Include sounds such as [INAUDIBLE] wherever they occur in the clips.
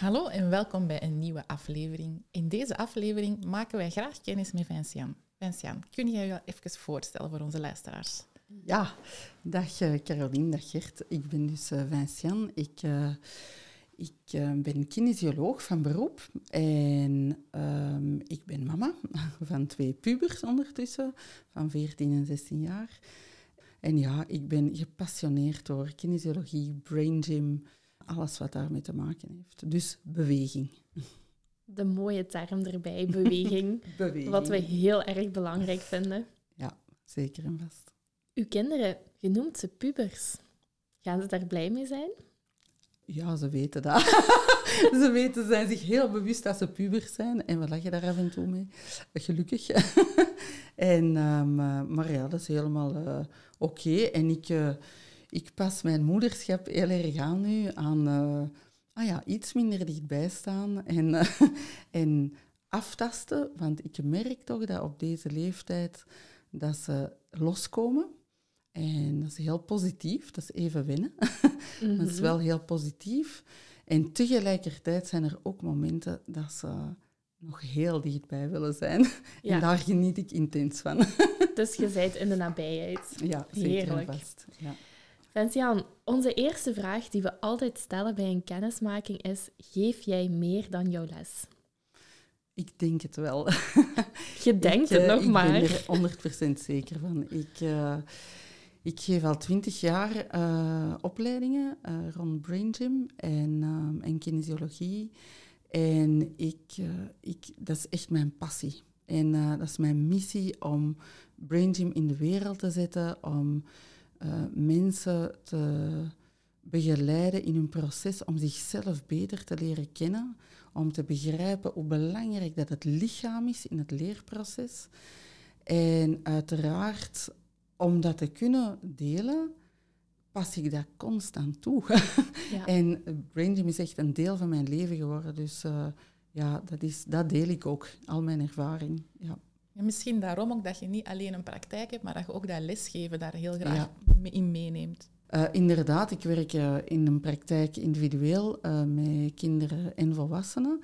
Hallo en welkom bij een nieuwe aflevering. In deze aflevering maken wij graag kennis met Vincian. Vincian, kun jij je even voorstellen voor onze luisteraars? Ja, dag uh, Caroline, dag Gert. Ik ben dus uh, Vincian. Ik, uh, ik ben kinesioloog van beroep en ehm, ik ben mama [LAUGHS] van twee pubers ondertussen, van 14 en 16 jaar. En ja, ik ben gepassioneerd door kinesiologie, brain gym, alles wat daarmee te maken heeft. Dus beweging. De mooie term erbij, beweging. [LAUGHS] beweging. Wat we heel erg belangrijk vinden. Ja, zeker en vast. Uw kinderen, je noemt ze pubers. Gaan ze daar blij mee zijn? Ja, ze weten dat. [LAUGHS] ze weten, zijn zich heel bewust dat ze pubers zijn. En we lachen daar af en toe mee. Gelukkig. [LAUGHS] en, um, maar ja, dat is helemaal uh, oké. Okay. En ik... Uh, ik pas mijn moederschap heel erg aan nu, aan uh, ah ja, iets minder dichtbij staan en, uh, [LAUGHS] en aftasten. Want ik merk toch dat op deze leeftijd dat ze loskomen. En dat is heel positief, dat is even wennen. Mm -hmm. dat is wel heel positief. En tegelijkertijd zijn er ook momenten dat ze nog heel dichtbij willen zijn. [LAUGHS] Ja. En daar geniet ik intens van. [LAUGHS] dus je bent in de nabijheid. Ja, zeker Heerlijk. vast. Ja. Vincian, onze eerste vraag die we altijd stellen bij een kennismaking is: geef jij meer dan jouw les? Ik denk het wel. [LAUGHS] Je denkt ik, het nog ik maar. Ik ben er 100% zeker van. Ik, uh, ik geef al 20 jaar uh, opleidingen uh, rond brain gym en, en kinesiologie. En ik, ik, dat is echt mijn passie. En dat is mijn missie om brain gym in de wereld te zetten, om uh, mensen te begeleiden in hun proces om zichzelf beter te leren kennen, om te begrijpen hoe belangrijk dat het lichaam is in het leerproces. En uiteraard, om dat te kunnen delen, pas ik dat constant toe. [LAUGHS] Ja. en Brain Gym is echt een deel van mijn leven geworden, dus uh, ja, dat, is, dat deel ik ook, al mijn ervaring. Ja. En misschien daarom ook dat je niet alleen een praktijk hebt, maar dat je ook dat lesgeven daar heel graag ja. in meeneemt. Uh, inderdaad, ik werk uh, in een praktijk individueel uh, met kinderen en volwassenen.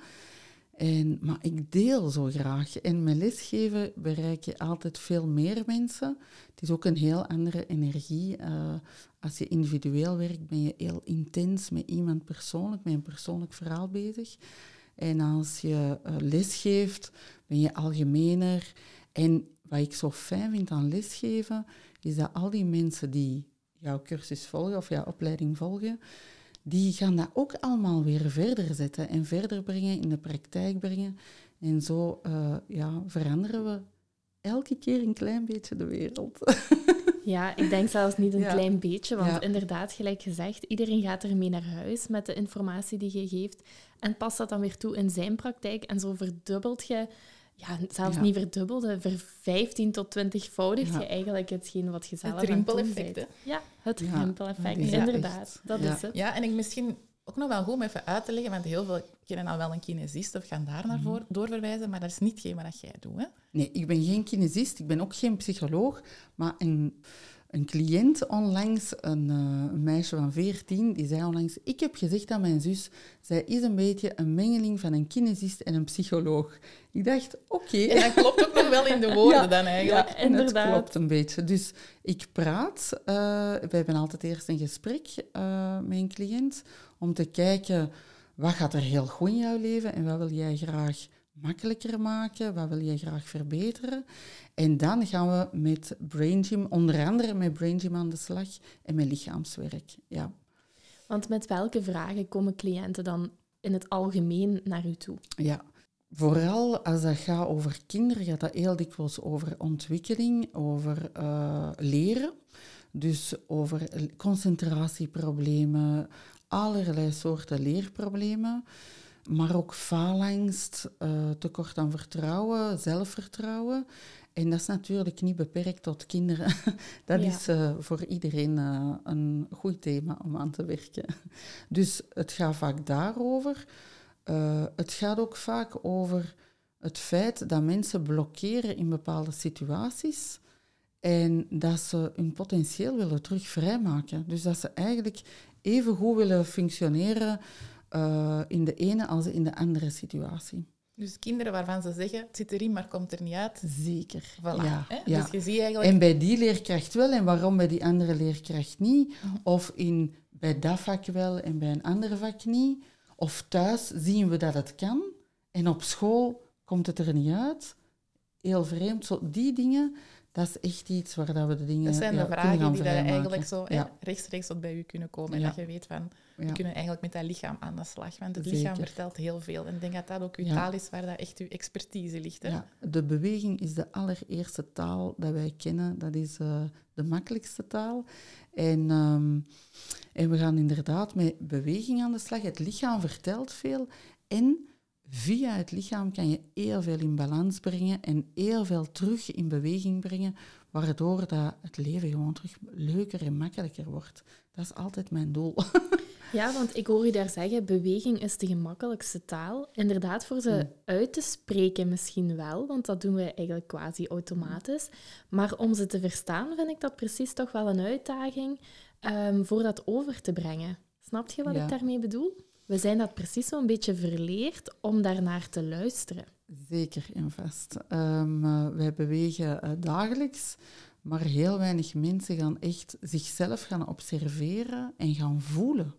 En, maar ik deel zo graag. En met lesgeven bereik je altijd veel meer mensen. Het is ook een heel andere energie. als je individueel werkt, ben je heel intens met iemand persoonlijk, met een persoonlijk verhaal bezig. En als je uh, lesgeeft, ben je algemener. En wat ik zo fijn vind aan lesgeven, is dat al die mensen die jouw cursus volgen of jouw opleiding volgen, die gaan dat ook allemaal weer verder zetten en verder brengen, in de praktijk brengen. En zo uh, ja, veranderen we elke keer een klein beetje de wereld. [LAUGHS] Ja, ik denk zelfs niet een ja. klein beetje, want ja. inderdaad, gelijk gezegd, iedereen gaat ermee naar huis met de informatie die je geeft en past dat dan weer toe in zijn praktijk en zo verdubbelt je, ja, zelfs ja. niet verdubbelde, ver 15 tot 20 voudigt je eigenlijk hetgeen wat je zelf Het rimpeleffect, Ja, het rimpeleffect, inderdaad, dat is het. Ja, en ik misschien ook nog wel goed om even uit te leggen, want heel veel kennen al wel een kinesist of gaan daar naar voor, doorverwijzen, maar dat is niet hetgeen wat jij doet. Hè? Nee, ik ben geen kinesist, ik ben ook geen psycholoog, maar een, een cliënt onlangs, een, uh, een, meisje van 14, die zei onlangs, ik heb gezegd aan mijn zus, zij is een beetje een mengeling van een kinesist en een psycholoog. Ik dacht, oké. Okay. En dat klopt ook nog wel in de woorden [LAUGHS] ja, dan eigenlijk. Ja, inderdaad. Het klopt een beetje. Dus ik praat, uh, we hebben altijd eerst een gesprek uh, met een cliënt, om te kijken, wat gaat er heel goed in jouw leven en wat wil jij graag makkelijker maken? Wat wil jij graag verbeteren? En dan gaan we met Brain Gym, onder andere met Brain Gym aan de slag en met lichaamswerk. Ja. Want met welke vragen komen cliënten dan in het algemeen naar u toe? Ja, vooral als dat gaat over kinderen, gaat dat heel dikwijls over ontwikkeling, over uh, leren. Dus over concentratieproblemen, allerlei soorten leerproblemen. maar ook faalangst, uh, tekort aan vertrouwen, zelfvertrouwen. En dat is natuurlijk niet beperkt tot kinderen. [LAUGHS] Dat is uh, voor iedereen uh, een goed thema om aan te werken. [LAUGHS] Dus het gaat vaak daarover. Uh, het gaat ook vaak over het feit dat mensen blokkeren in bepaalde situaties en dat ze hun potentieel willen terug vrijmaken. Dus dat ze eigenlijk even goed willen functioneren in de ene als in de andere situatie. Dus kinderen waarvan ze zeggen, het zit erin, maar komt er niet uit. Zeker. Voilà. Ja. Dus je ziet eigenlijk... En bij die leerkracht wel en waarom bij die andere leerkracht niet. Of in, bij dat vak wel en bij een andere vak niet. Of thuis zien we dat het kan en op school komt het er niet uit. Heel vreemd. Zo, die dingen, dat is echt iets waar dat we de dingen Dat zijn ja, de vragen die daar eigenlijk zo hè, rechtstreeks tot bij u kunnen komen. En Ja. dat je weet van, we kunnen eigenlijk met dat lichaam aan de slag. Want het lichaam vertelt heel veel. En ik denk dat dat ook uw taal is waar dat echt uw expertise ligt. Hè? Ja, de beweging is de allereerste taal dat wij kennen. Dat is eh, de makkelijkste taal. En, ehm, en we gaan inderdaad met beweging aan de slag. Het lichaam vertelt veel. En via het lichaam kan je heel veel in balans brengen en heel veel terug in beweging brengen, waardoor dat het leven gewoon terug leuker en makkelijker wordt. Dat is altijd mijn doel. [LAUGHS] Ja, want ik hoor u daar zeggen, beweging is de gemakkelijkste taal. Inderdaad, voor ze Mm. uit te spreken misschien wel, want dat doen we eigenlijk quasi automatisch. Maar om ze te verstaan, vind ik dat precies toch wel een uitdaging ehm, voor dat over te brengen. Snap je wat Ja. ik daarmee bedoel? We zijn dat precies zo'n beetje verleerd om daarnaar te luisteren. Zeker en vast. Ehm, eh, wij bewegen eh, dagelijks, maar heel weinig mensen gaan echt zichzelf gaan observeren en gaan voelen.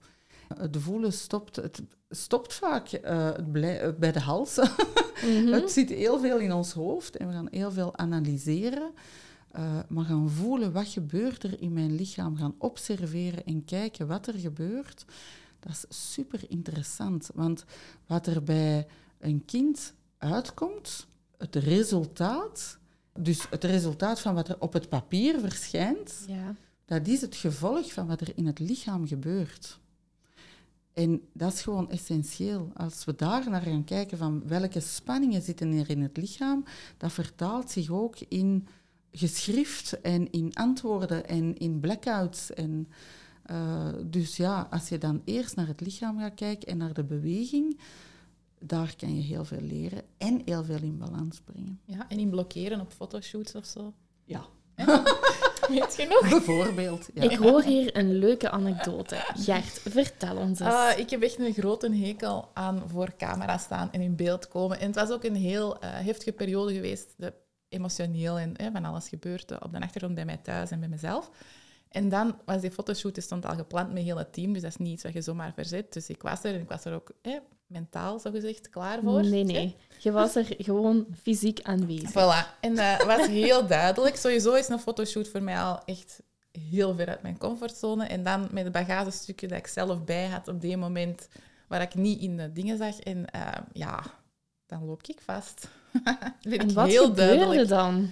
Het voelen stopt, het stopt vaak eh, bij de hals. [LAUGHS] Het zit heel veel in ons hoofd en we gaan heel veel analyseren. maar gaan voelen wat gebeurt er in mijn lichaam, gaan observeren en kijken wat er gebeurt. Dat is super interessant, want wat er bij een kind uitkomt, het resultaat, dus het resultaat van wat er op het papier verschijnt, Ja. dat is het gevolg van wat er in het lichaam gebeurt. En dat is gewoon essentieel. Als we daar naar gaan kijken van welke spanningen zitten er in het lichaam, dat vertaalt zich ook in geschrift en in antwoorden en in blackouts. En, eh, dus ja, als je dan eerst naar het lichaam gaat kijken en naar de beweging, daar kan je heel veel leren en heel veel in balans brengen. Ja, en in blokkeren op fotoshoots of zo. Ja, [LAUGHS] Weet je nog? bijvoorbeeld. Ja. Ik hoor hier een leuke anekdote. Gert, vertel ons eens. Ah, ik heb echt een grote hekel aan voor camera staan en in beeld komen. En het was ook een heel eh, heftige periode geweest, de, emotioneel en hè, van alles gebeurde op de achtergrond bij mij thuis en bij mezelf. En dan was die fotoshoot, die stond al gepland met heel het team, dus dat is niet iets wat je zomaar verzet. Dus ik was er en ik was er ook mentaal, zogezegd, klaar voor. nee, nee. Je was er gewoon fysiek aanwezig. Voilà. En dat was heel duidelijk. Sowieso is een fotoshoot voor mij al echt heel ver uit mijn comfortzone. En dan met het bagagestukje dat ik zelf bij had op die moment, waar ik niet in de dingen zag. En eh, ja, dan loop ik vast. [LAUGHS] dat En ik wat heel gebeurde duidelijk. dan?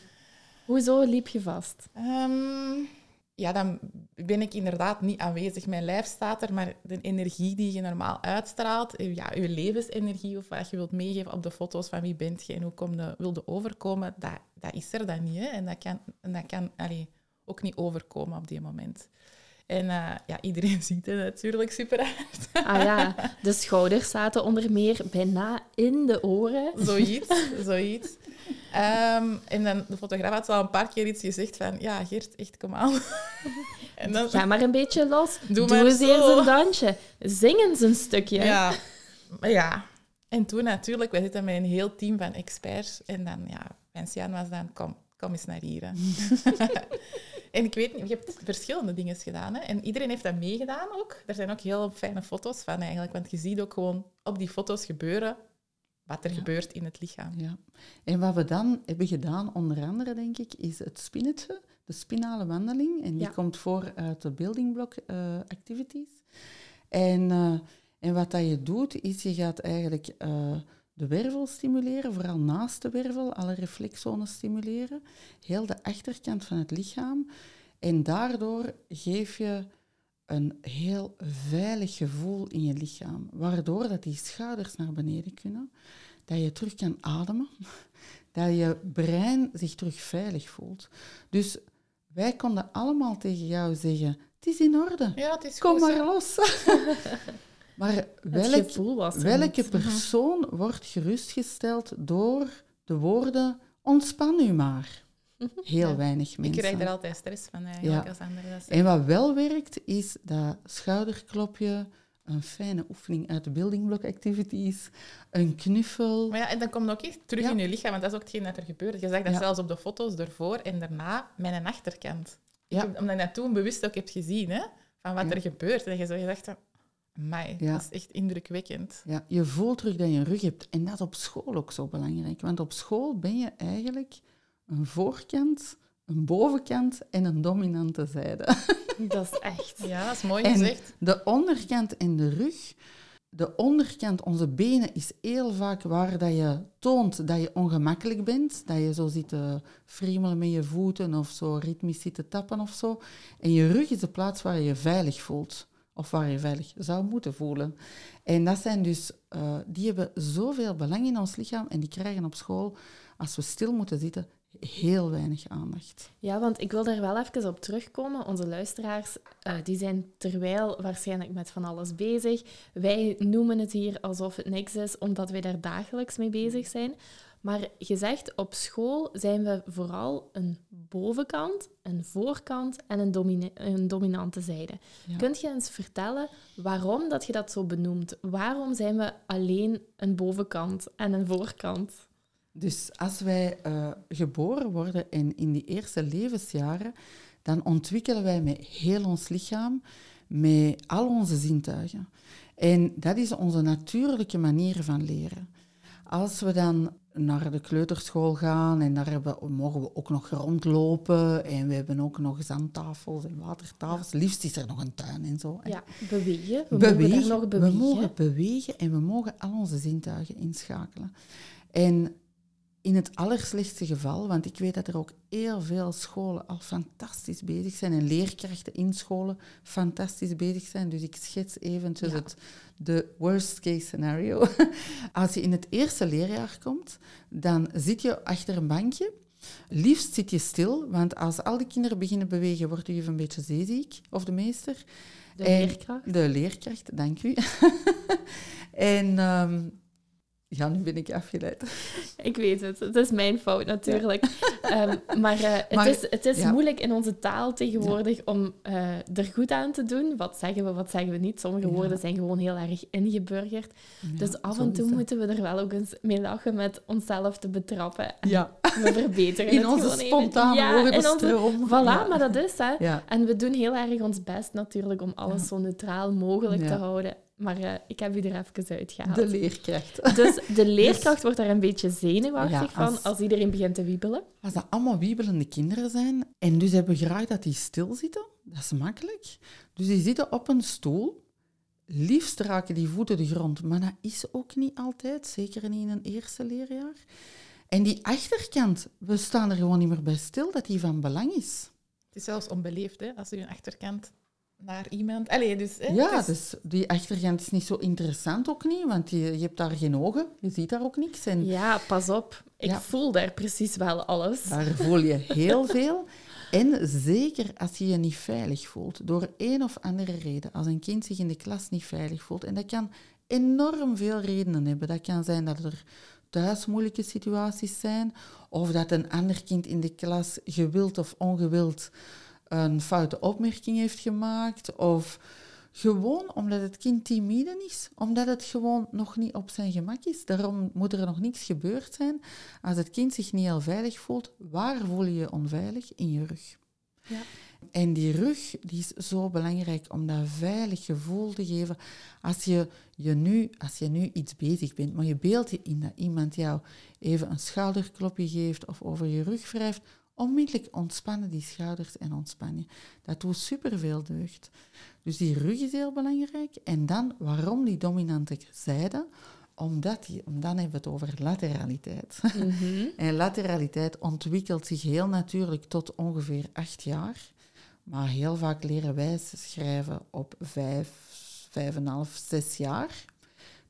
Hoezo liep je vast? Ehm, ja, dan ben ik inderdaad niet aanwezig. Mijn lijf staat er, maar de energie die je normaal uitstraalt, eh, ja, je levensenergie of wat je wilt meegeven op de foto's van wie bent je en hoe kom je, wilde overkomen, dat, dat is er dan niet. Hè? En dat kan, en dat kan allee, ook niet overkomen op die moment. En eh, ja, iedereen [LAUGHS] ziet het natuurlijk super hard. Ah ja, de schouders zaten onder meer bijna in de oren. Zoiets, [LAUGHS] zoiets. Ehm, en dan, de fotograaf had al een paar keer iets gezegd van, ja, Geert, echt, kom aan. [LAUGHS] en dan, Ga maar een beetje los. Doe Doe, eens eerst een dansje. Zing eens een stukje. Ja, ja. En toen natuurlijk, wij zitten met een heel team van experts. En dan, ja, Vincian was dan, kom, kom eens naar hier. En ik weet niet, je hebt verschillende dingen gedaan. Hè? En iedereen heeft dat meegedaan ook. Er zijn ook heel fijne foto's van eigenlijk. Want je ziet ook gewoon op die foto's gebeuren wat er Ja. gebeurt in het lichaam. Ja. En wat we dan hebben gedaan, onder andere, denk ik, is het spinnetje, de spinale wandeling. En die Ja. komt voor uit de building block eh, activities. En, eh, en wat dat je doet, is je gaat eigenlijk eh, de wervel stimuleren, vooral naast de wervel, alle reflexzones stimuleren, heel de achterkant van het lichaam. En daardoor geef je een heel veilig gevoel in je lichaam, waardoor dat die schouders naar beneden kunnen, dat je terug kan ademen, [LAUGHS] dat je brein zich terug veilig voelt. Dus wij konden allemaal tegen jou zeggen, het is in orde, Ja, het is kom goed, maar los. [LAUGHS] [LAUGHS] maar welk, welke persoon wordt gerustgesteld door de woorden, ontspan u maar? Heel Ja. weinig Ik mensen. krijg er altijd stress van eigenlijk Ja. als anderen dat zeggen. En wat wel werkt, is dat schouderklopje, een fijne oefening uit de building block activities, een knuffel. Maar ja, en dan komt ook echt terug Ja. in je lichaam, want dat is ook hetgeen dat er gebeurt. Je zag dat zelfs op de foto's ervoor en daarna mijn achterkant. Ja. Ik omdat je dat toen bewust ook hebt gezien, hè, van wat er gebeurt. En je zo gedacht, mij, Ja. dat is echt indrukwekkend. Ja, je voelt terug dat je een rug hebt. En dat is op school ook zo belangrijk. Want op school ben je eigenlijk een voorkant, een bovenkant en een dominante zijde. [LAUGHS] Dat is echt. Ja, dat is mooi En- gezegd. De onderkant en de rug. De onderkant, onze benen, is heel vaak waar dat je toont dat je ongemakkelijk bent. Dat je zo zit te friemelen met je voeten of zo ritmisch zit te tappen of zo. En je rug is de plaats waar je je veilig voelt. Of waar je veilig zou moeten voelen. En dat zijn dus, eh, die hebben zoveel belang in ons lichaam en die krijgen op school, als we stil moeten zitten, heel weinig aandacht. Ja, want ik wil daar wel even op terugkomen. Onze luisteraars eh, die zijn terwijl waarschijnlijk met van alles bezig. Wij noemen het hier alsof het niks is, omdat wij daar dagelijks mee bezig zijn. Maar je zegt, op school zijn we vooral een bovenkant, een voorkant en een, een dominante zijde. Ja. Kunt je eens vertellen waarom dat je dat zo benoemt? Waarom zijn we alleen een bovenkant en een voorkant? Dus als wij eh, geboren worden en in die eerste levensjaren, dan ontwikkelen wij met heel ons lichaam, met al onze zintuigen. En dat is onze natuurlijke manier van leren. Als we dan naar de kleuterschool gaan en daar hebben, mogen we ook nog rondlopen en we hebben ook nog zandtafels en watertafels. Liefst is er nog een tuin en zo. Ja, bewegen. We mogen Bewegen. daar nog bewegen. We mogen bewegen en we mogen al onze zintuigen inschakelen. En in het allerslechtste geval, want ik weet dat er ook heel veel scholen al fantastisch bezig zijn en leerkrachten in scholen fantastisch bezig zijn. Dus ik schets eventjes Ja. het de worst case scenario. [LAUGHS] Als je in het eerste leerjaar komt, dan zit je achter een bankje. Liefst zit je stil, want als al die kinderen beginnen bewegen, wordt u even een beetje zeeziek, of de meester. De En- leerkracht. De leerkracht, dank u. [LAUGHS] en ehm, ja, nu ben ik afgeleid. [LAUGHS] Ik weet het, het is mijn fout natuurlijk. [LAUGHS] Ehm, maar eh, het Maar- is, het is ja. moeilijk in onze taal tegenwoordig om eh, er goed aan te doen. Wat zeggen we, wat zeggen we niet? Sommige Ja. woorden zijn gewoon heel erg ingeburgerd. dus af en toe moeten we er wel ook eens mee lachen met onszelf te betrappen. En Ja, we verbeteren [LAUGHS] in het onze gewoon even. spontane ja, in onze... woordenstroom. Voilà, Ja. maar dat is hè. Ja, En we doen heel erg ons best natuurlijk om alles Ja. zo neutraal mogelijk Ja. te houden. Maar eh, ik heb u er even uitgehaald. de leerkracht. Dus de [LAUGHS] leerkracht wordt daar een beetje zenuwachtig Ja, van als- als iedereen begint te wiebelen. Als dat allemaal wiebelende kinderen zijn, en dus hebben we graag dat die stilzitten, dat is makkelijk. Dus die zitten op een stoel, liefst raken die voeten de grond, maar dat is ook niet altijd, zeker niet in een eerste leerjaar. En die achterkant, we staan er gewoon niet meer bij stil dat die van belang is. Het is zelfs onbeleefd, hè, als u een achterkant naar iemand... Allee, dus... Hè, Ja, is- dus die achterkant is niet zo interessant ook niet, want je, je hebt daar geen ogen, je ziet daar ook niks. En Ja, pas op. Ik Ja. voel daar precies wel alles. Daar voel je [LAUGHS] heel veel. En zeker als je je niet veilig voelt, door een of andere reden, als een kind zich in de klas niet veilig voelt, en dat kan enorm veel redenen hebben. Dat kan zijn dat er thuis moeilijke situaties zijn, of dat een ander kind in de klas gewild of ongewild een foute opmerking heeft gemaakt, of gewoon omdat het kind timide is, omdat het gewoon nog niet op zijn gemak is. Daarom moet er nog niks gebeurd zijn. Als het kind zich niet heel veilig voelt, waar voel je je onveilig? In je rug. Ja. En die rug die is zo belangrijk om dat veilig gevoel te geven. Als je, je nu, als je nu iets bezig bent, maar je beeldt je in dat iemand jou even een schouderklopje geeft of over je rug wrijft, onmiddellijk ontspannen die schouders en ontspan je. Dat doet superveel deugd. Dus die rug is heel belangrijk. En dan, waarom die dominante zijde? Omdat die, om dan hebben we het over lateraliteit. Mhm. [LAUGHS] En lateraliteit ontwikkelt zich heel natuurlijk tot ongeveer acht jaar. Maar heel vaak leren wij schrijven op vijf, vijf en half, zes jaar.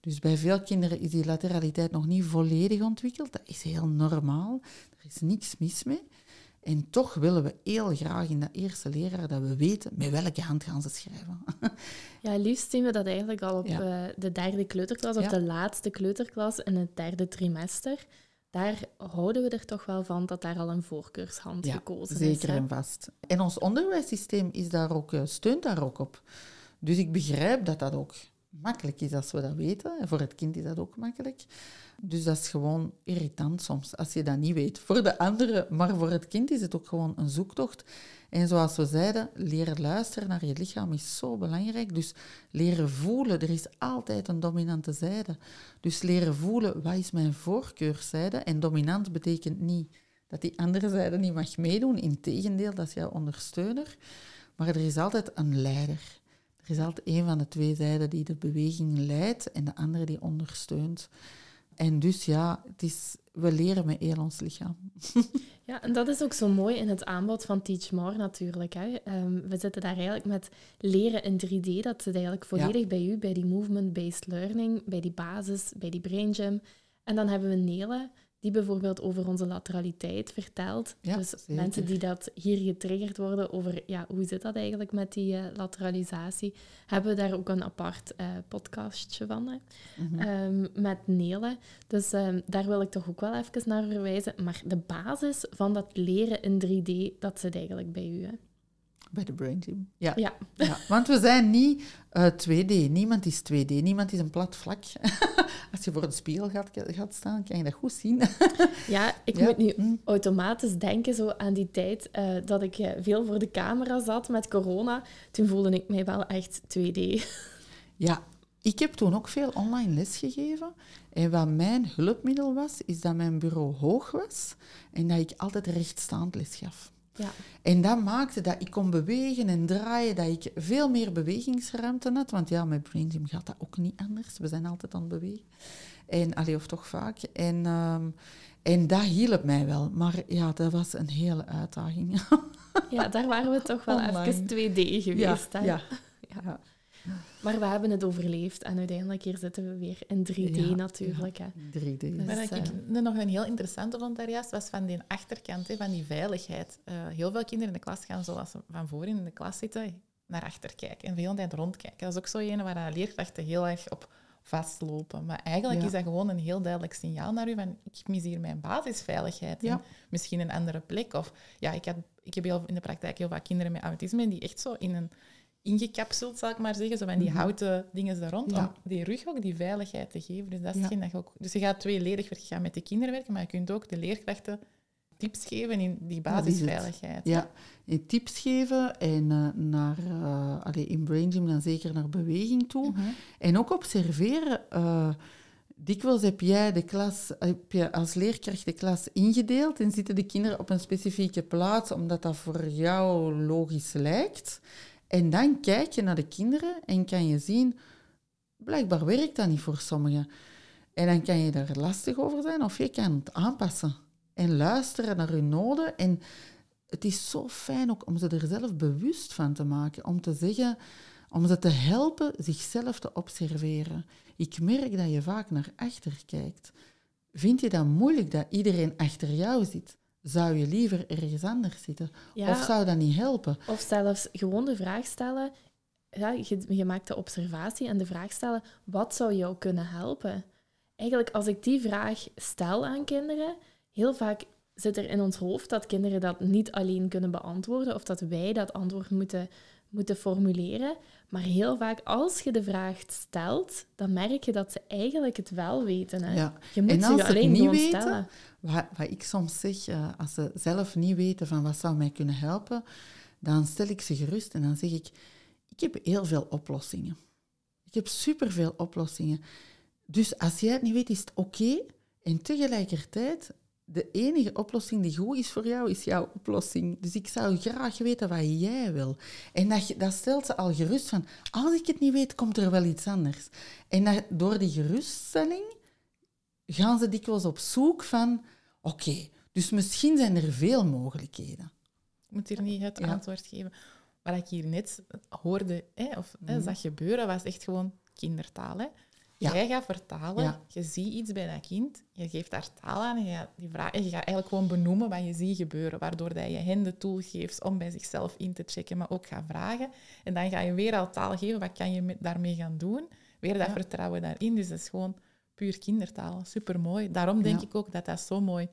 Dus bij veel kinderen is die lateraliteit nog niet volledig ontwikkeld. Dat is heel normaal. Er is niks mis mee. En toch willen we heel graag in dat eerste leraar dat we weten met welke hand gaan ze schrijven. [LAUGHS] Ja, liefst zien we dat eigenlijk al op Ja. eh, de derde kleuterklas of Ja. de laatste kleuterklas in het derde trimester. Daar houden we er toch wel van dat daar al een voorkeurshand gekozen is. zeker en vast. En ons onderwijssysteem is daar ook, eh, steunt daar ook op. Dus ik begrijp dat dat ook makkelijk is als we dat weten. En voor het kind is dat ook makkelijk. Dus dat is gewoon irritant soms, als je dat niet weet. Voor de anderen, maar voor het kind is het ook gewoon een zoektocht. En zoals we zeiden, leren luisteren naar je lichaam is zo belangrijk. Dus leren voelen, er is altijd een dominante zijde. Dus leren voelen, wat is mijn voorkeurszijde? En dominant betekent niet dat die andere zijde niet mag meedoen. Integendeel, dat is jouw ondersteuner. Maar er is altijd een leider. Er is altijd een van de twee zijden die de beweging leidt en de andere die ondersteunt. En dus ja, het is, we leren met heel ons lichaam. Ja, en dat is ook zo mooi in het aanbod van Teach More natuurlijk. Hè. Ehm, we zitten daar eigenlijk met leren in 3D. Dat zit eigenlijk volledig bij u, bij die movement-based learning, bij die basis, bij die brain gym. En dan hebben we Nele, die bijvoorbeeld over onze lateraliteit vertelt. Ja, dus zeker. mensen die dat hier getriggerd worden over ja, hoe zit dat eigenlijk met die eh, lateralisatie, hebben we daar ook een apart eh, podcastje van. Hè Mhm. ehm, met Nele. Dus ehm, daar wil ik toch ook wel even naar verwijzen. Maar de basis van dat leren in 3D, dat zit eigenlijk bij u. Hè? Bij de Brain Gym. Ja. Ja. ja. Want we zijn niet eh, 2D. Niemand is 2D. Niemand is een plat vlak. [LAUGHS] Als je voor een spiegel gaat, gaat staan, kan je dat goed zien. [LAUGHS] ja, ik Ja. moet nu Mm. automatisch denken zo aan die tijd eh, dat ik eh, veel voor de camera zat met corona. Toen voelde ik mij wel echt 2D. [LAUGHS] Ja, ik heb toen ook veel online les gegeven. En wat mijn hulpmiddel was, is dat mijn bureau hoog was en dat ik altijd rechtstaand les gaf. Ja. En dat maakte dat ik kon bewegen en draaien, dat ik veel meer bewegingsruimte had. Want ja, met Brain Gym gaat dat ook niet anders. We zijn altijd aan het bewegen. En, allee, of toch vaak. En, ehm, en dat hielp mij wel. Maar ja, dat was een hele uitdaging. ja, daar waren we toch wel Online. even 2D geweest. Ja. ja. Maar we hebben het overleefd en uiteindelijk hier zitten we weer in 3D Ja, natuurlijk. Hè. 3D. Dus, Maar dat eh, ik nog een heel interessante vond daar juist, was van die achterkant, hè, van die veiligheid. Eh, heel veel kinderen in de klas gaan zoals ze van voren in de klas zitten, naar achter kijken en veel tijd rondkijken. Dat is ook zo een waar leerkrachten heel erg op vastlopen. Maar eigenlijk Ja. is dat gewoon een heel duidelijk signaal naar u van ik mis hier mijn basisveiligheid. Ja. En misschien een andere plek. Of ja, ik, had, ik heb heel, in de praktijk heel vaak kinderen met autisme die echt zo in een ingecapsuld, zal ik maar zeggen, zo van die Mhm. houten dingen er rond, Ja. om die rug ook die veiligheid te geven. Dus dat is Ja. hetgeen dat je ook... Dus je gaat tweeledig werken, je gaat met de kinderen werken, maar je kunt ook de leerkrachten tips geven in die basisveiligheid. Ja, en tips geven en eh, naar, allee, in Brain Gym dan zeker naar beweging toe. Mhm. En ook observeren. eh, dikwijls heb jij de klas, heb je als leerkracht de klas ingedeeld en zitten de kinderen op een specifieke plaats omdat dat voor jou logisch lijkt. En dan kijk je naar de kinderen en kan je zien, blijkbaar werkt dat niet voor sommigen. En dan kan je daar lastig over zijn of je kan het aanpassen. En luisteren naar hun noden. En het is zo fijn ook om ze er zelf bewust van te maken. Om te zeggen, om ze te helpen zichzelf te observeren. Ik merk dat je vaak naar achter kijkt. Vind je dat moeilijk dat iedereen achter jou zit? Zou je liever ergens anders zitten? Ja, Of zou dat niet helpen? Of zelfs gewoon de vraag stellen. Ja, je, je maakt de observatie en de vraag stellen: wat zou jou kunnen helpen? Eigenlijk, als ik die vraag stel aan kinderen, heel vaak zit er in ons hoofd dat kinderen dat niet alleen kunnen beantwoorden of dat wij dat antwoord moeten, moeten formuleren. Maar heel vaak, als je de vraag stelt, dan merk je dat ze eigenlijk het wel weten. Hè? Ja. Je moet En als ze alleen niet weten, stellen. Wat, wat ik soms zeg, eh, als ze zelf niet weten van wat zou mij kunnen helpen, dan stel ik ze gerust en dan zeg ik, ik heb heel veel oplossingen. Ik heb superveel oplossingen. Dus als jij het niet weet, is het oké. En tegelijkertijd, de enige oplossing die goed is voor jou, is jouw oplossing. Dus ik zou graag weten wat jij wil. En dat, je- dat stelt ze al gerust van, als ik het niet weet, komt er wel iets anders. En dat, door die geruststelling gaan ze dikwijls op zoek van, oké, dus misschien zijn er veel mogelijkheden. Ik moet hier niet het Ja. antwoord geven. wat ik hier net hoorde hè, of hè, Mhm. zag gebeuren, was echt gewoon kindertaal. Hè. Ja. Jij gaat vertalen, Ja. je ziet iets bij dat kind, je geeft daar taal aan en je gaat, die vraag, je gaat eigenlijk gewoon benoemen wat je ziet gebeuren, waardoor dat je hen de tool geeft om bij zichzelf in te checken, maar ook gaat vragen. En dan ga je weer al taal geven, wat kan je met, daarmee gaan doen? Weer dat Ja. vertrouwen daarin. Dus dat is gewoon puur kindertaal. Supermooi. Daarom denk ik ook dat dat zo mooi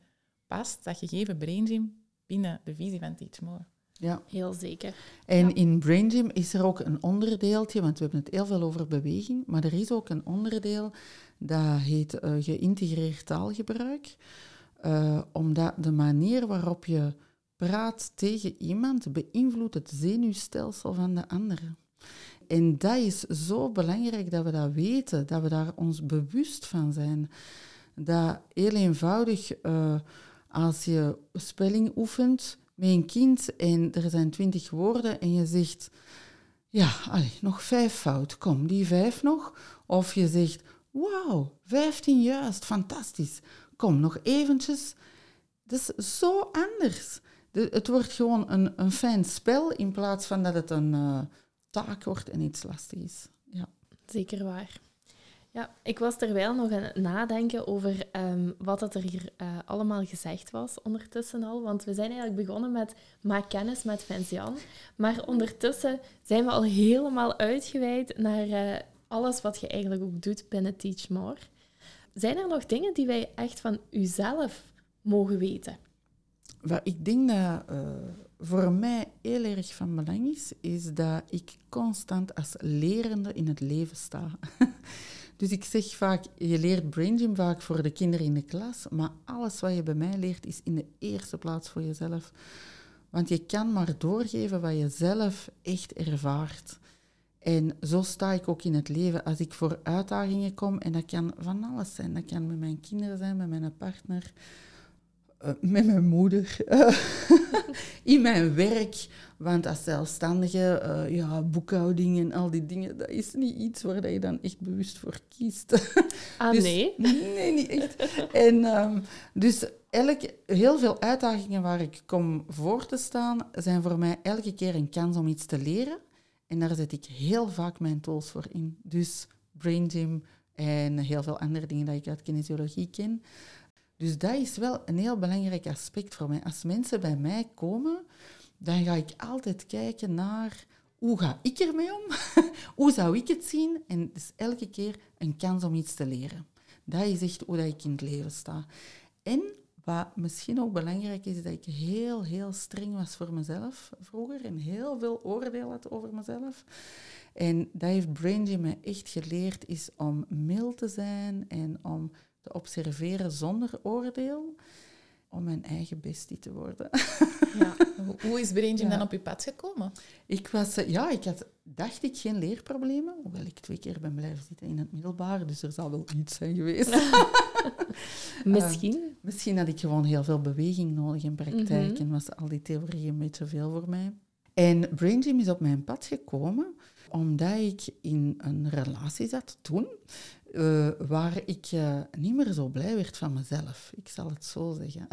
past, dat gegeven brain gym binnen de visie van Teach More. Ja. Heel zeker. En Ja. in Brain Gym is er ook een onderdeeltje, want we hebben het heel veel over beweging, maar er is ook een onderdeel dat heet eh, geïntegreerd taalgebruik. Eh, omdat de manier waarop je praat tegen iemand beïnvloedt het zenuwstelsel van de andere. En dat is zo belangrijk dat we dat weten, dat we daar ons bewust van zijn. Dat heel eenvoudig, eh, als je spelling oefent met een kind en er zijn twintig woorden en je zegt, ja, nog vijf fout, kom, die vijf nog. Of je zegt, wauw, vijftien juist, fantastisch. Kom, nog eventjes. Dat is zo anders. De- het wordt gewoon een, een fijn spel in plaats van dat het een eh, taak wordt en iets lastig is. Ja. Zeker waar. Ja, ik was terwijl nog aan het nadenken over ehm, wat dat er hier eh, allemaal gezegd was ondertussen al. Want we zijn eigenlijk begonnen met maak kennis met Vincian. Maar ondertussen zijn we al helemaal uitgeweid naar eh, alles wat je eigenlijk ook doet binnen Teach More. Zijn er nog dingen die wij echt van uzelf mogen weten? Wat ik denk dat eh, voor mij heel erg van belang is, is dat ik constant als lerende in het leven sta. [LAUGHS] dus ik zeg vaak, je leert Brain Gym vaak voor de kinderen in de klas, maar alles wat je bij mij leert is in de eerste plaats voor jezelf. Want je kan maar doorgeven wat je zelf echt ervaart. En zo sta ik ook in het leven. Als ik voor uitdagingen kom, en dat kan van alles zijn. Dat kan met mijn kinderen zijn, met mijn partner, eh, met mijn moeder, eh, [LAUGHS] in mijn werk. Want als zelfstandige, eh, ja, boekhouding en al die dingen, dat is niet iets waar dat je dan echt bewust voor kiest. [LAUGHS] Ah, Dus- nee. [LAUGHS] nee, niet echt. En ehm, dus elke, heel veel uitdagingen waar ik kom voor te staan, zijn voor mij elke keer een kans om iets te leren. En daar zet ik heel vaak mijn tools voor in. Dus Brain Gym en heel veel andere dingen dat ik uit kinesiologie ken. Dus dat is wel een heel belangrijk aspect voor mij. Als mensen bij mij komen, dan ga ik altijd kijken naar hoe ga ik ermee om? [LAUGHS] hoe zou ik het zien? En dus elke keer een kans om iets te leren. Dat is echt hoe ik in het leven sta. En wat misschien ook belangrijk is, dat ik heel, heel streng was voor mezelf vroeger en heel veel oordeel had over mezelf. En dat heeft Brain Gym mij echt geleerd, is om mild te zijn en om te observeren zonder oordeel, om mijn eigen bestie te worden. Ja. [LAUGHS] Hoe- is Brain Gym Ja. dan op je pad gekomen? Ik was, eh, ja, ik had, dacht ik, geen leerproblemen, hoewel ik twee keer ben blijven zitten in het middelbaar, dus er zal wel iets zijn geweest. [LAUGHS] Misschien. Misschien had ik gewoon heel veel beweging nodig in praktijk Mhm. en was al die theorie een beetje veel voor mij. En Brain Gym is op mijn pad gekomen omdat ik in een relatie zat toen, eh, waar ik eh, niet meer zo blij werd van mezelf. Ik zal het zo zeggen.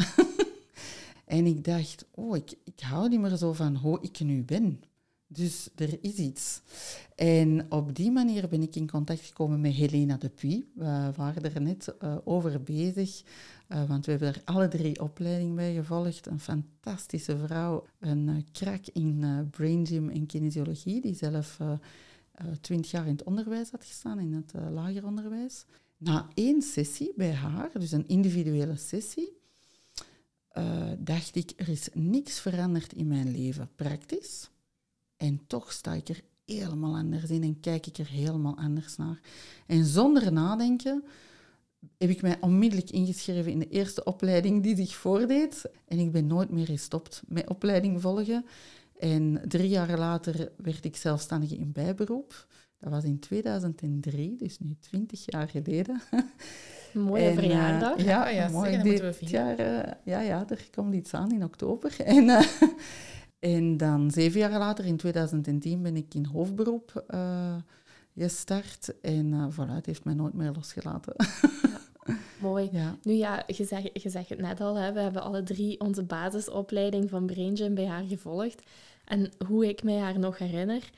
[LAUGHS] en ik dacht, oh, ik, ik hou niet meer zo van hoe ik nu ben. Dus er is iets. En op die manier ben ik in contact gekomen met Helena de Puy. We waren er net eh, over bezig, want we hebben er alle drie opleiding bij gevolgd. Een fantastische vrouw, een krak in brain gym en kinesiologie, die zelf twintig jaar in het onderwijs had gestaan, in het eh, lager onderwijs. Na één sessie bij haar, dus een individuele sessie, eh, dacht ik, er is niks veranderd in mijn leven, praktisch. En toch sta ik er helemaal anders in en kijk ik er helemaal anders naar. En zonder nadenken heb ik mij onmiddellijk ingeschreven in de eerste opleiding die zich voordeed. En ik ben nooit meer gestopt met opleiding volgen. En drie jaar later werd ik zelfstandige in bijberoep. Dat was in 2003, dus nu twintig jaar geleden. Mooie En, eh, verjaardag. ja, Ah ja, mooi. zeg, we jaar, eh, ja, ja, er komt iets aan in oktober. [LAUGHS] En, eh, en dan zeven jaar later, in 2010, ben ik in hoofdberoep eh, gestart. En voilà, het heeft mij nooit meer losgelaten. [LAUGHS] Mooi. ja. Nu ja, je zegt, je zegt het net al, hè, we hebben alle drie onze basisopleiding van Brain Gym bij haar gevolgd. En hoe ik mij haar nog herinner,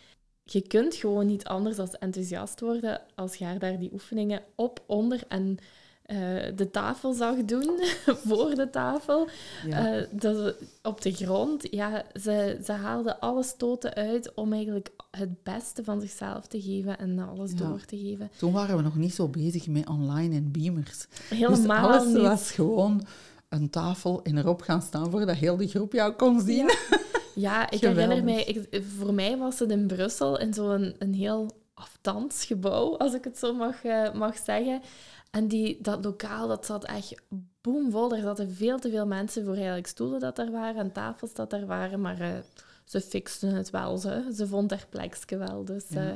je kunt gewoon niet anders dan enthousiast worden als je haar daar die oefeningen op, onder en eh, de tafel zag doen, [LAUGHS] voor de tafel. Ja. Eh, dat, op de grond. Ja, ze, ze haalde alle stoten uit om eigenlijk het beste van zichzelf te geven en alles Ja. door te geven. Toen waren we nog niet zo bezig met online en beamers. Helemaal dus alles niet. was gewoon een tafel en erop gaan staan voordat heel de groep jou kon zien. Ja, [LAUGHS] ik Geweldig. herinner mij, ik, voor mij was het in Brussel in zo'n een heel aftans gebouw, als ik het zo mag, eh, mag zeggen. En die, dat lokaal, dat zat echt boomvol. Er zaten veel te veel mensen voor eigenlijk stoelen dat er waren en tafels dat er waren. Maar eh, ze fixten het wel, ze. Ze vond haar plekje wel. Dus, Ja. eh,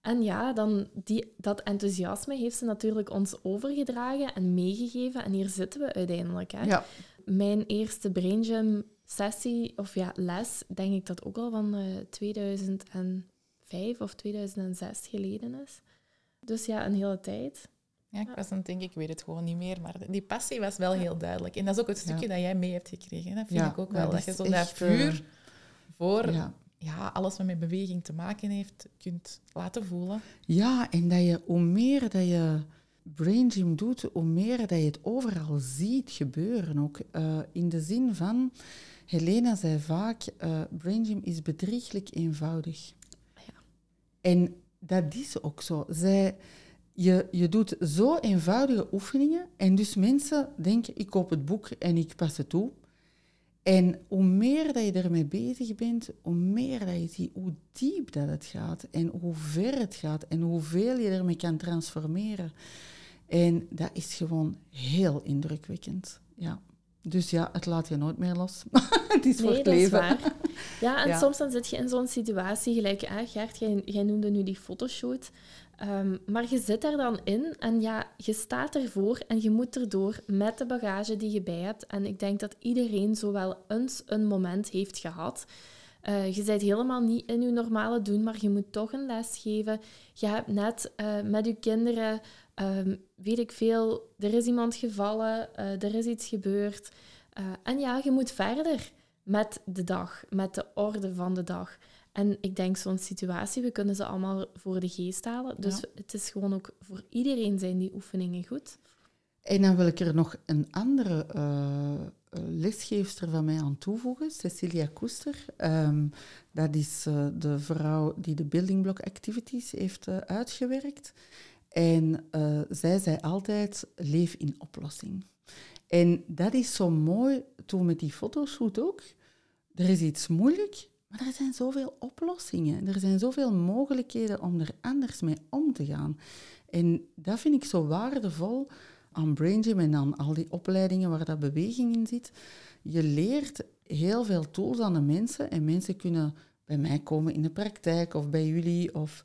en ja, dan die, dat enthousiasme heeft ze natuurlijk ons overgedragen en meegegeven. En hier zitten we uiteindelijk. Hè Ja, mijn eerste Brain Gym sessie, of ja, les, denk ik dat ook al van eh 2005 of 2006 geleden is. Dus ja, een hele tijd. Ja, ik was aan het denken, ik weet het gewoon niet meer, maar die passie was wel heel duidelijk. En dat is ook het stukje dat jij mee hebt gekregen. Dat vind Ja, ik ook wel, dat je zo dat eh, vuur voor ja. ja, alles wat met beweging te maken heeft, kunt laten voelen. ja, en dat je, hoe meer dat je brain gym doet, hoe meer dat je het overal ziet gebeuren. Ook eh, in de zin van, Helena zei vaak, eh brain gym is bedrieglijk eenvoudig. Ja. En dat is ook zo. Zij, je, je doet zo eenvoudige oefeningen en dus mensen denken, ik koop het boek en ik pas het toe. En hoe meer dat je ermee bezig bent, hoe meer dat je ziet hoe diep dat het gaat en hoe ver het gaat en hoeveel je ermee kan transformeren. En dat is gewoon heel indrukwekkend. Ja. Dus ja, het laat je nooit meer los. [LAUGHS] het is voor Nee, het dat is leven. waar. Ja, en [LAUGHS] Ja. soms dan zit je in zo'n situatie, gelijk, hè, Gert, jij, jij noemde nu die fotoshoot. Ehm, maar je zit daar dan in en ja, je staat ervoor en je moet erdoor met de bagage die je bij hebt. En ik denk dat iedereen zo wel eens een moment heeft gehad. Eh, je bent helemaal niet in je normale doen, maar je moet toch een les geven. Je hebt net eh, met je kinderen, ehm, weet ik veel, er is iemand gevallen, eh, er is iets gebeurd. Eh, en ja, je moet verder met de dag, met de orde van de dag. En ik denk zo'n situatie, we kunnen ze allemaal voor de geest halen. Dus Ja. het is gewoon ook voor iedereen zijn die oefeningen goed. En dan wil ik er nog een andere eh, lesgeefster van mij aan toevoegen, Cecilia Koester. Ehm, dat is de vrouw die de Building Block Activities heeft uitgewerkt. En eh, zij zei altijd, leef in oplossing. En dat is zo mooi, toen met die fotoshoot ook. Er is iets moeilijk, maar er zijn zoveel oplossingen. Er zijn zoveel mogelijkheden om er anders mee om te gaan. En dat vind ik zo waardevol aan Brain Gym en aan al die opleidingen waar dat beweging in zit. Je leert heel veel tools aan de mensen en mensen kunnen bij mij komen in de praktijk of bij jullie. Of...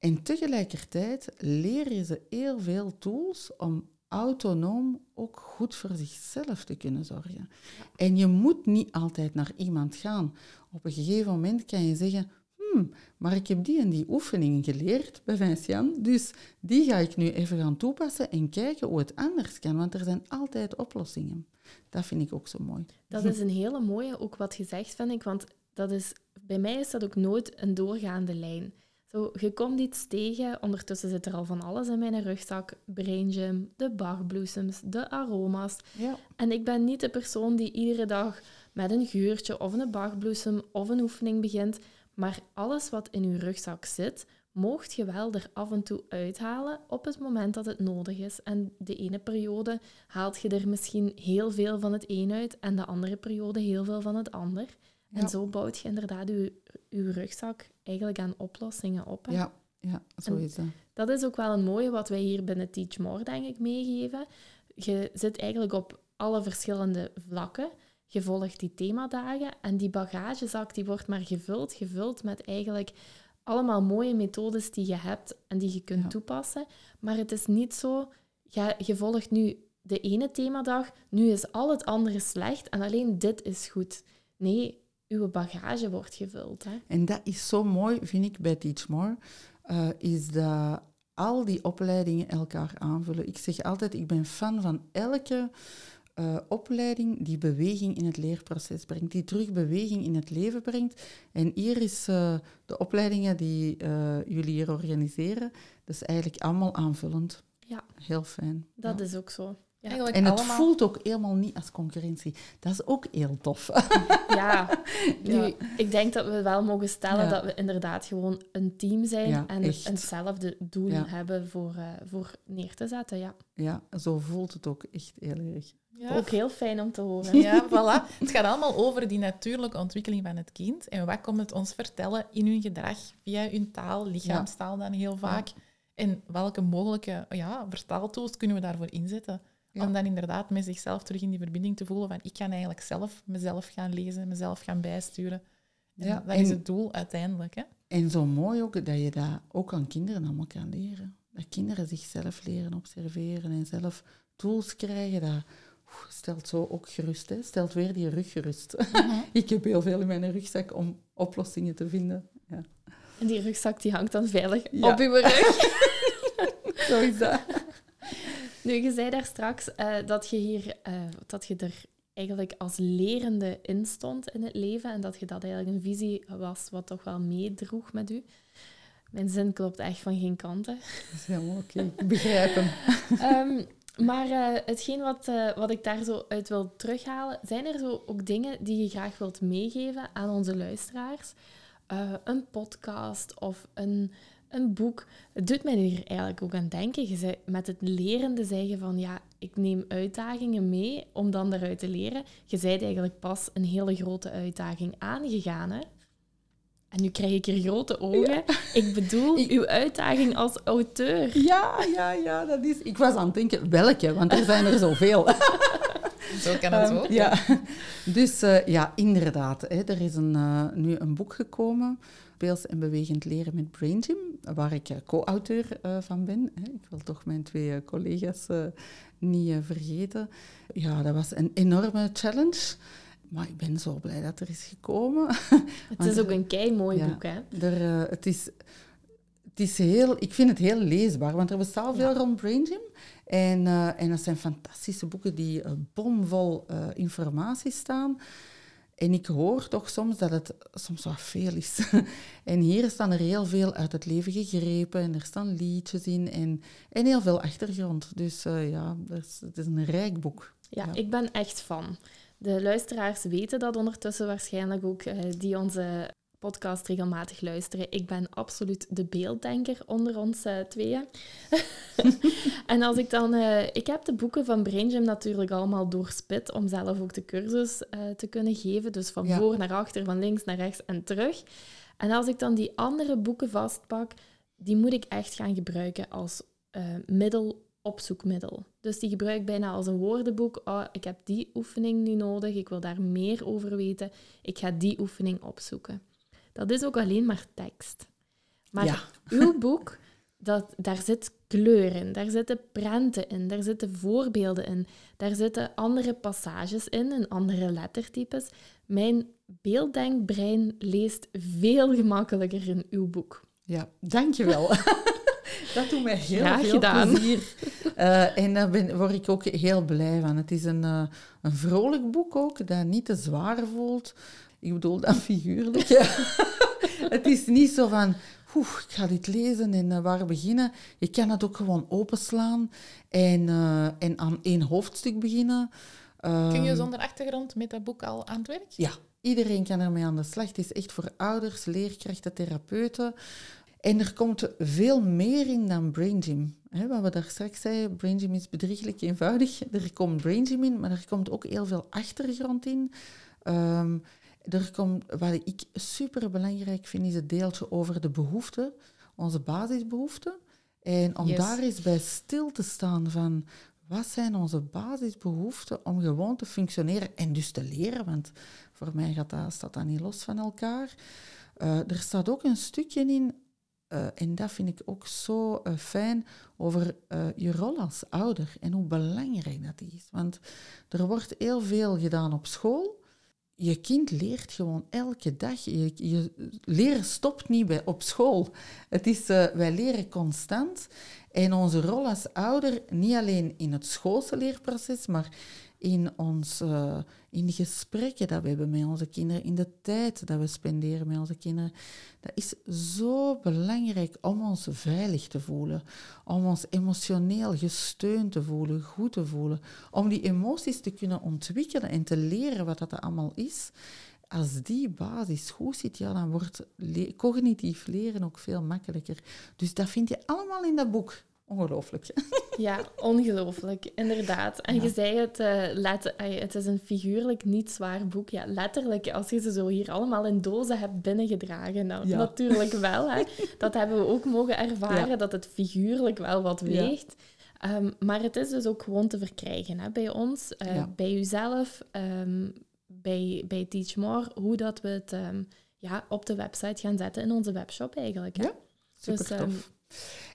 En tegelijkertijd leer je ze heel veel tools om autonoom ook goed voor zichzelf te kunnen zorgen. En je moet niet altijd naar iemand gaan. Op een gegeven moment kan je zeggen, hmm, maar ik heb die en die oefeningen geleerd bij Vincian, dus die ga ik nu even gaan toepassen en kijken hoe het anders kan, want er zijn altijd oplossingen. Dat vind ik ook zo mooi. Dat is een hele mooie, ook wat je zegt, vind ik. Want dat is, bij mij is dat ook nooit een doorgaande lijn. Zo, je komt iets tegen, ondertussen zit er al van alles in mijn rugzak. Brain Gym, de bachbloesems, de aroma's. Ja. En ik ben niet de persoon die iedere dag met een geurtje of een bachbloesem of een oefening begint. Maar alles wat in uw rugzak zit, moogt je wel er af en toe uithalen op het moment dat het nodig is. En de ene periode haalt je er misschien heel veel van het een uit en de andere periode heel veel van het ander. Ja. En zo bouwt je inderdaad uw, uw rugzak eigenlijk aan oplossingen op. hè. Ja, ja zo En- is dat. Dat is ook wel een mooie wat wij hier binnen Teach More, denk ik, meegeven. Je zit eigenlijk op alle verschillende vlakken. Je volgt die themadagen en die bagagezak die wordt maar gevuld, gevuld met eigenlijk allemaal mooie methodes die je hebt en die je kunt Ja. toepassen. Maar het is niet zo, je, je volgt nu de ene themadag, nu is al het andere slecht en alleen dit is goed. Nee, uw bagage wordt gevuld. Hè? En dat is zo mooi, vind ik, bij Teach More, eh, is dat al die opleidingen elkaar aanvullen. Ik zeg altijd, ik ben fan van elke eh, opleiding die beweging in het leerproces brengt, die terug beweging in het leven brengt. En hier is uh, de opleidingen die uh, jullie hier organiseren, dus eigenlijk allemaal aanvullend. Ja. Heel fijn. Dat ja. is ook zo. Ja. En het allemaal... voelt ook helemaal niet als concurrentie. Dat is ook heel tof. [LAUGHS] Ja, [LAUGHS] nu, ja. ik denk dat we wel mogen stellen ja. dat we inderdaad gewoon een team zijn en echt. hetzelfde doel hebben voor, uh, voor neer te zetten. Ja. ja, zo voelt het ook echt heel erg. Ja. Ook heel fijn om te horen. Ja, voilà. Het gaat allemaal over die natuurlijke ontwikkeling van het kind. En wat komt het ons vertellen in hun gedrag, via hun taal, lichaamstaal dan heel vaak. En welke mogelijke ja, vertaaltools kunnen we daarvoor inzetten? Ja. Om dan inderdaad met zichzelf terug in die verbinding te voelen van ik kan eigenlijk zelf mezelf gaan lezen, mezelf gaan bijsturen. En ja, dat is het doel uiteindelijk. Hè? En zo mooi ook dat je dat ook aan kinderen allemaal kan leren. Dat kinderen zichzelf leren observeren en zelf tools krijgen. Dat stelt zo ook gerust. Hè? Stelt weer die rug gerust. -huh. [LAUGHS] ik heb heel veel in mijn rugzak om oplossingen te vinden. Ja. En die rugzak die hangt dan veilig ja. op uw rug. [LAUGHS] [LAUGHS] zo is dat. Nu, je zei daar straks uh, dat je hier uh, dat je er eigenlijk als lerende in stond in het leven en dat je dat eigenlijk een visie was wat toch wel meedroeg met u. Mijn zin klopt echt van geen kanten. Dat is helemaal oké, okay. ik begrijp hem. um, [LAUGHS] maar uh, hetgeen wat, wat ik daar zo uit wil terughalen, zijn er zo ook dingen die je graag wilt meegeven aan onze luisteraars? een podcast of een, een boek. Het doet mij hier eigenlijk ook aan denken. Je zei, met het lerende zeggen van ja, ik neem uitdagingen mee om dan eruit te leren. Je zei eigenlijk pas een hele grote uitdaging aangegaan. Hè? En nu krijg ik hier grote ogen. Ja. Ik bedoel, uw uitdaging als auteur. Ja, ja, ja, dat is... Ik was aan het denken, welke? Want er zijn er zoveel. [LAUGHS] [LAUGHS] Zo kan het ook. Um, ja. [LAUGHS] Dus uh, ja, inderdaad. Hè, er is een, uh, nu een boek gekomen speels en bewegend leren met Brain Gym, waar ik co-auteur uh, van ben. Ik wil toch mijn twee collega's niet vergeten. Ja, dat was een enorme challenge. Maar ik ben zo blij dat er is gekomen. [LAUGHS] Het is ook een kei mooi ja, boek, hè? Er, het, is, het is heel, ik vind het heel leesbaar, want er bestaat veel ja. rond Brain Gym. En, en dat zijn fantastische boeken die bomvol informatie staan. En ik hoor toch soms dat het soms wat veel is. [LAUGHS] en hier staan er heel veel uit het leven gegrepen en er staan liedjes in en, en heel veel achtergrond. Dus uh, ja, is, het is een rijk boek. Ja, ja, ik ben echt fan. De luisteraars weten dat ondertussen waarschijnlijk ook, die onze podcast regelmatig luisteren. Ik ben absoluut de beelddenker onder ons uh, tweeën. [LAUGHS] en als ik dan... Uh, ik heb de boeken van Brain Gym natuurlijk allemaal doorspit om zelf ook de cursus uh, te kunnen geven. Dus van ja. voor naar achter, van links naar rechts en terug. En als ik dan die andere boeken vastpak, die moet ik echt gaan gebruiken als middel opzoekmiddel. Dus die gebruik ik bijna als een woordenboek. Oh, ik heb die oefening nu nodig, ik wil daar meer over weten. Ik ga die oefening opzoeken. Dat is ook alleen maar tekst. Maar ja. uw boek, dat, daar zit kleur in, daar zitten prenten in, daar zitten voorbeelden in, daar zitten andere passages in en andere lettertypes. Mijn beelddenkbrein leest veel gemakkelijker in uw boek. Ja, dankjewel. [LAUGHS] dat doet mij heel Graag veel gedaan. plezier. Uh, en daar ben, word ik ook heel blij van. Het is een, uh, een vrolijk boek ook, dat niet te zwaar voelt. Ik bedoel dat figuurlijk. [LAUGHS] het is niet zo van, oeh, ik ga dit lezen en uh, waar beginnen. Je kan het ook gewoon openslaan en, uh, en aan één hoofdstuk beginnen. Um, Kun je zonder achtergrond met dat boek al aan het werk? Ja, iedereen kan ermee aan de slag. Het is echt voor ouders, leerkrachten, therapeuten. En er komt veel meer in dan Brain Gym. He, wat we daar straks zeiden, Brain Gym is bedrieglijk eenvoudig. Er komt Brain Gym in, maar er komt ook heel veel achtergrond in. Um, er komt, wat ik super belangrijk vind, is het deeltje over de behoeften, onze basisbehoeften. En om yes. daar eens bij stil te staan van wat zijn onze basisbehoeften om gewoon te functioneren en dus te leren, want voor mij gaat dat, staat dat niet los van elkaar. Uh, er staat ook een stukje in, uh, en dat vind ik ook zo uh, fijn, over je rol als ouder en hoe belangrijk dat is. Want er wordt heel veel gedaan op school, je kind leert gewoon elke dag. Je, leren stopt niet bij, op school. Het is, uh, wij leren constant. En onze rol als ouder, niet alleen in het schoolse leerproces, maar in, ons, uh, in de gesprekken dat we hebben met onze kinderen, in de tijd dat we spenderen met onze kinderen. Dat is zo belangrijk om ons veilig te voelen, om ons emotioneel gesteund te voelen, goed te voelen, om die emoties te kunnen ontwikkelen en te leren wat dat allemaal is als die basis goed zit, ja, dan wordt cognitief leren ook veel makkelijker. Dus dat vind je allemaal in dat boek. Ongelooflijk. Ja, ongelooflijk, inderdaad. En je zei het, uh, het is een figuurlijk niet zwaar boek. Ja, letterlijk, als je ze zo hier allemaal in dozen hebt binnengedragen, nou, natuurlijk wel. Hè. [LAUGHS] Dat hebben we ook mogen ervaren, dat het figuurlijk wel wat weegt. Um, maar het is dus ook gewoon te verkrijgen hè, bij ons, uh, bij uzelf, um, bij, bij Teach More, hoe dat we het um, ja, op de website gaan zetten in onze webshop eigenlijk. Hè. Ja, super dus, tof.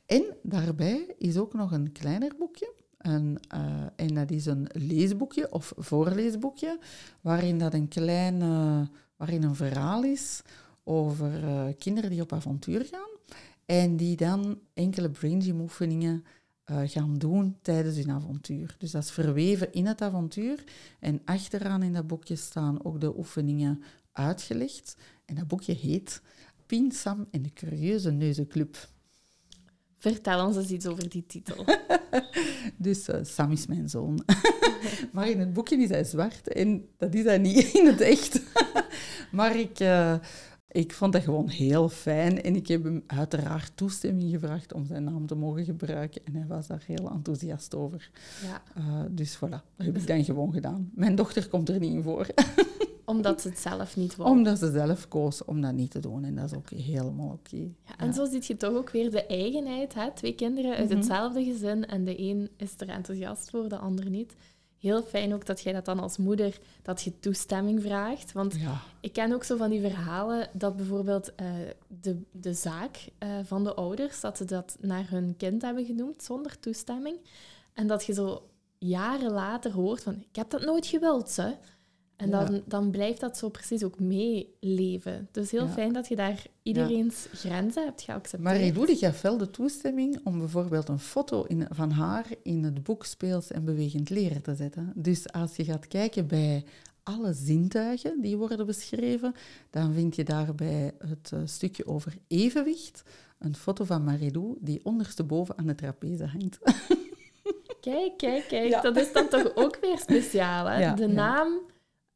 En daarbij is ook nog een kleiner boekje. En, uh, en dat is een leesboekje of voorleesboekje, waarin dat een klein, waarin een verhaal is over uh, kinderen die op avontuur gaan. En die dan enkele brain gym oefeningen gaan doen tijdens hun avontuur. Dus dat is verweven in het avontuur. En achteraan in dat boekje staan ook de oefeningen uitgelegd. En dat boekje heet Pien, Sam en de Curieuze Neuzenclub. Vertel ons eens iets over die titel. [LAUGHS] dus uh, Sam is mijn zoon. [LAUGHS] maar in het boekje is hij zwart en dat is hij niet in het echt. [LAUGHS] maar ik, uh, ik vond dat gewoon heel fijn en ik heb hem uiteraard toestemming gevraagd om zijn naam te mogen gebruiken en hij was daar heel enthousiast over. Ja. Uh, dus voilà, dat heb ik dan gewoon gedaan. Mijn dochter komt er niet in voor omdat ze het zelf niet wou. Omdat ze zelf koos om dat niet te doen. En dat is ook helemaal oké. Ja, en zo ziet je toch ook weer de eigenheid. Hè? Twee kinderen uit mhm. hetzelfde gezin en de een is er enthousiast voor, de ander niet. Heel fijn ook dat jij dat dan als moeder, dat je toestemming vraagt. Want ik ken ook zo van die verhalen dat bijvoorbeeld uh, de, de zaak uh, van de ouders, dat ze dat naar hun kind hebben genoemd zonder toestemming. En dat je zo jaren later hoort van, ik heb dat nooit gewild, ze. En dan, dan blijft dat zo precies ook meeleven. Dus heel fijn dat je daar iedereen's grenzen hebt geaccepteerd. Maar Eloede gaf wel de toestemming om bijvoorbeeld een foto in, van haar in het boek Speels en Bewegend Leren te zetten. Dus als je gaat kijken bij alle zintuigen die worden beschreven, dan vind je daarbij het uh, stukje over evenwicht een foto van Marilou die ondersteboven aan de trapeze hangt. [LAUGHS] Kijk, kijk, kijk. Dat is dan toch ook weer speciaal, hè? de naam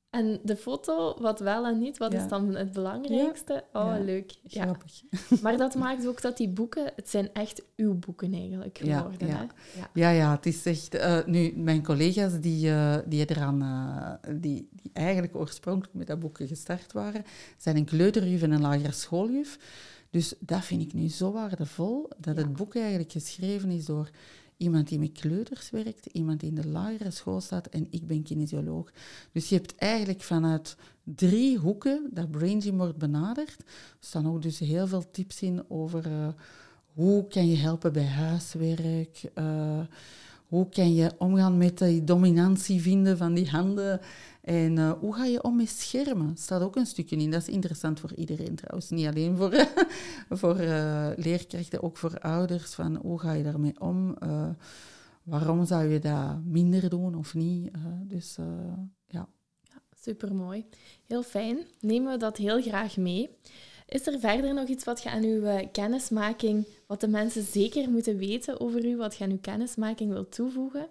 en de foto, wat wel en niet, wat is dan het belangrijkste? Oh, leuk. Grappig. [LAUGHS] Maar dat maakt ook dat die boeken, het zijn echt uw boeken eigenlijk geworden. Ja, ja. ja. het is echt... Uh, nu, mijn collega's die, uh, die eraan... Uh, die, die eigenlijk oorspronkelijk met dat boeken gestart waren, zijn een kleuterjuf en een lagere schooljuf. Dus dat vind ik nu zo waardevol, dat het boek eigenlijk geschreven is door iemand die met kleuters werkt, iemand die in de lagere school staat en ik ben kinesioloog. Dus je hebt eigenlijk vanuit drie hoeken dat Brain Gym wordt benaderd. Er staan ook dus heel veel tips in over uh, hoe kan je helpen bij huiswerk, uh, hoe kan je omgaan met die dominantie vinden van die handen? En uh, hoe ga je om met schermen? staat ook een stukje in. Dat is interessant voor iedereen trouwens. Niet alleen voor, [LAUGHS] voor uh, leerkrachten, ook voor ouders. Van hoe ga je daarmee om? Uh, waarom zou je dat minder doen of niet? dus ja. ja. Supermooi. Heel fijn. Nemen we dat heel graag mee. Is er verder nog iets wat je aan uw kennismaking, wat de mensen zeker moeten weten over u, wat je aan uw kennismaking wilt toevoegen?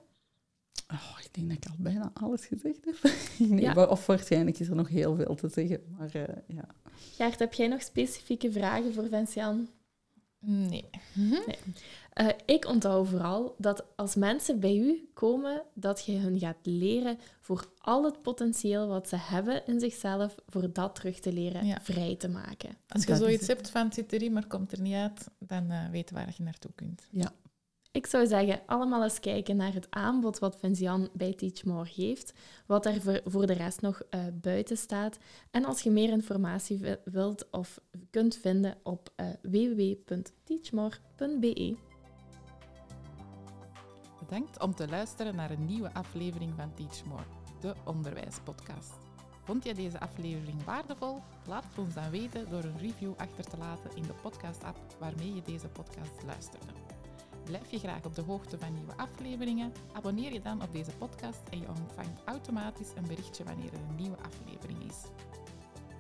Oh, ik denk dat ik al bijna alles gezegd heb. [LAUGHS] nee, Of waarschijnlijk is er nog heel veel te zeggen. Maar, uh, ja. Gert, heb jij nog specifieke vragen voor Vincian? Nee. nee. Uh, ik onthoud vooral dat als mensen bij u komen, dat je hun gaat leren voor al het potentieel wat ze hebben in zichzelf, voor dat terug te leren vrij te maken. Als je zoiets hebt van het zit erin, maar komt er niet uit, dan uh, weet waar je naartoe kunt. Ja, ik zou zeggen, allemaal eens kijken naar het aanbod wat Vincian bij Teachmore geeft, wat er voor de rest nog uh, buiten staat. En als je meer informatie wilt of kunt vinden op uh, www.teachmore.be. Bedankt om te luisteren naar een nieuwe aflevering van Teachmore, de onderwijspodcast. Vond je deze aflevering waardevol? Laat het ons dan weten door een review achter te laten in de podcast-app waarmee je deze podcast luisterde. Blijf je graag op de hoogte van nieuwe afleveringen? Abonneer je dan op deze podcast en je ontvangt automatisch een berichtje wanneer er een nieuwe aflevering is.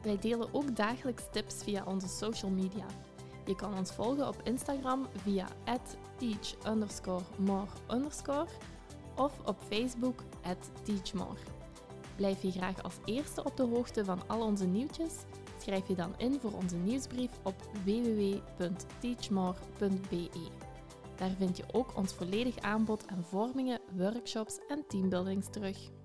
Wij delen ook dagelijks tips via onze social media. Je kan ons volgen op Instagram via teach of op Facebook teachmore. Blijf je graag als eerste op de hoogte van al onze nieuwtjes? Schrijf je dan in voor onze nieuwsbrief op www.teachmore.be. Daar vind je ook ons volledig aanbod aan vormingen, workshops en teambuildings terug.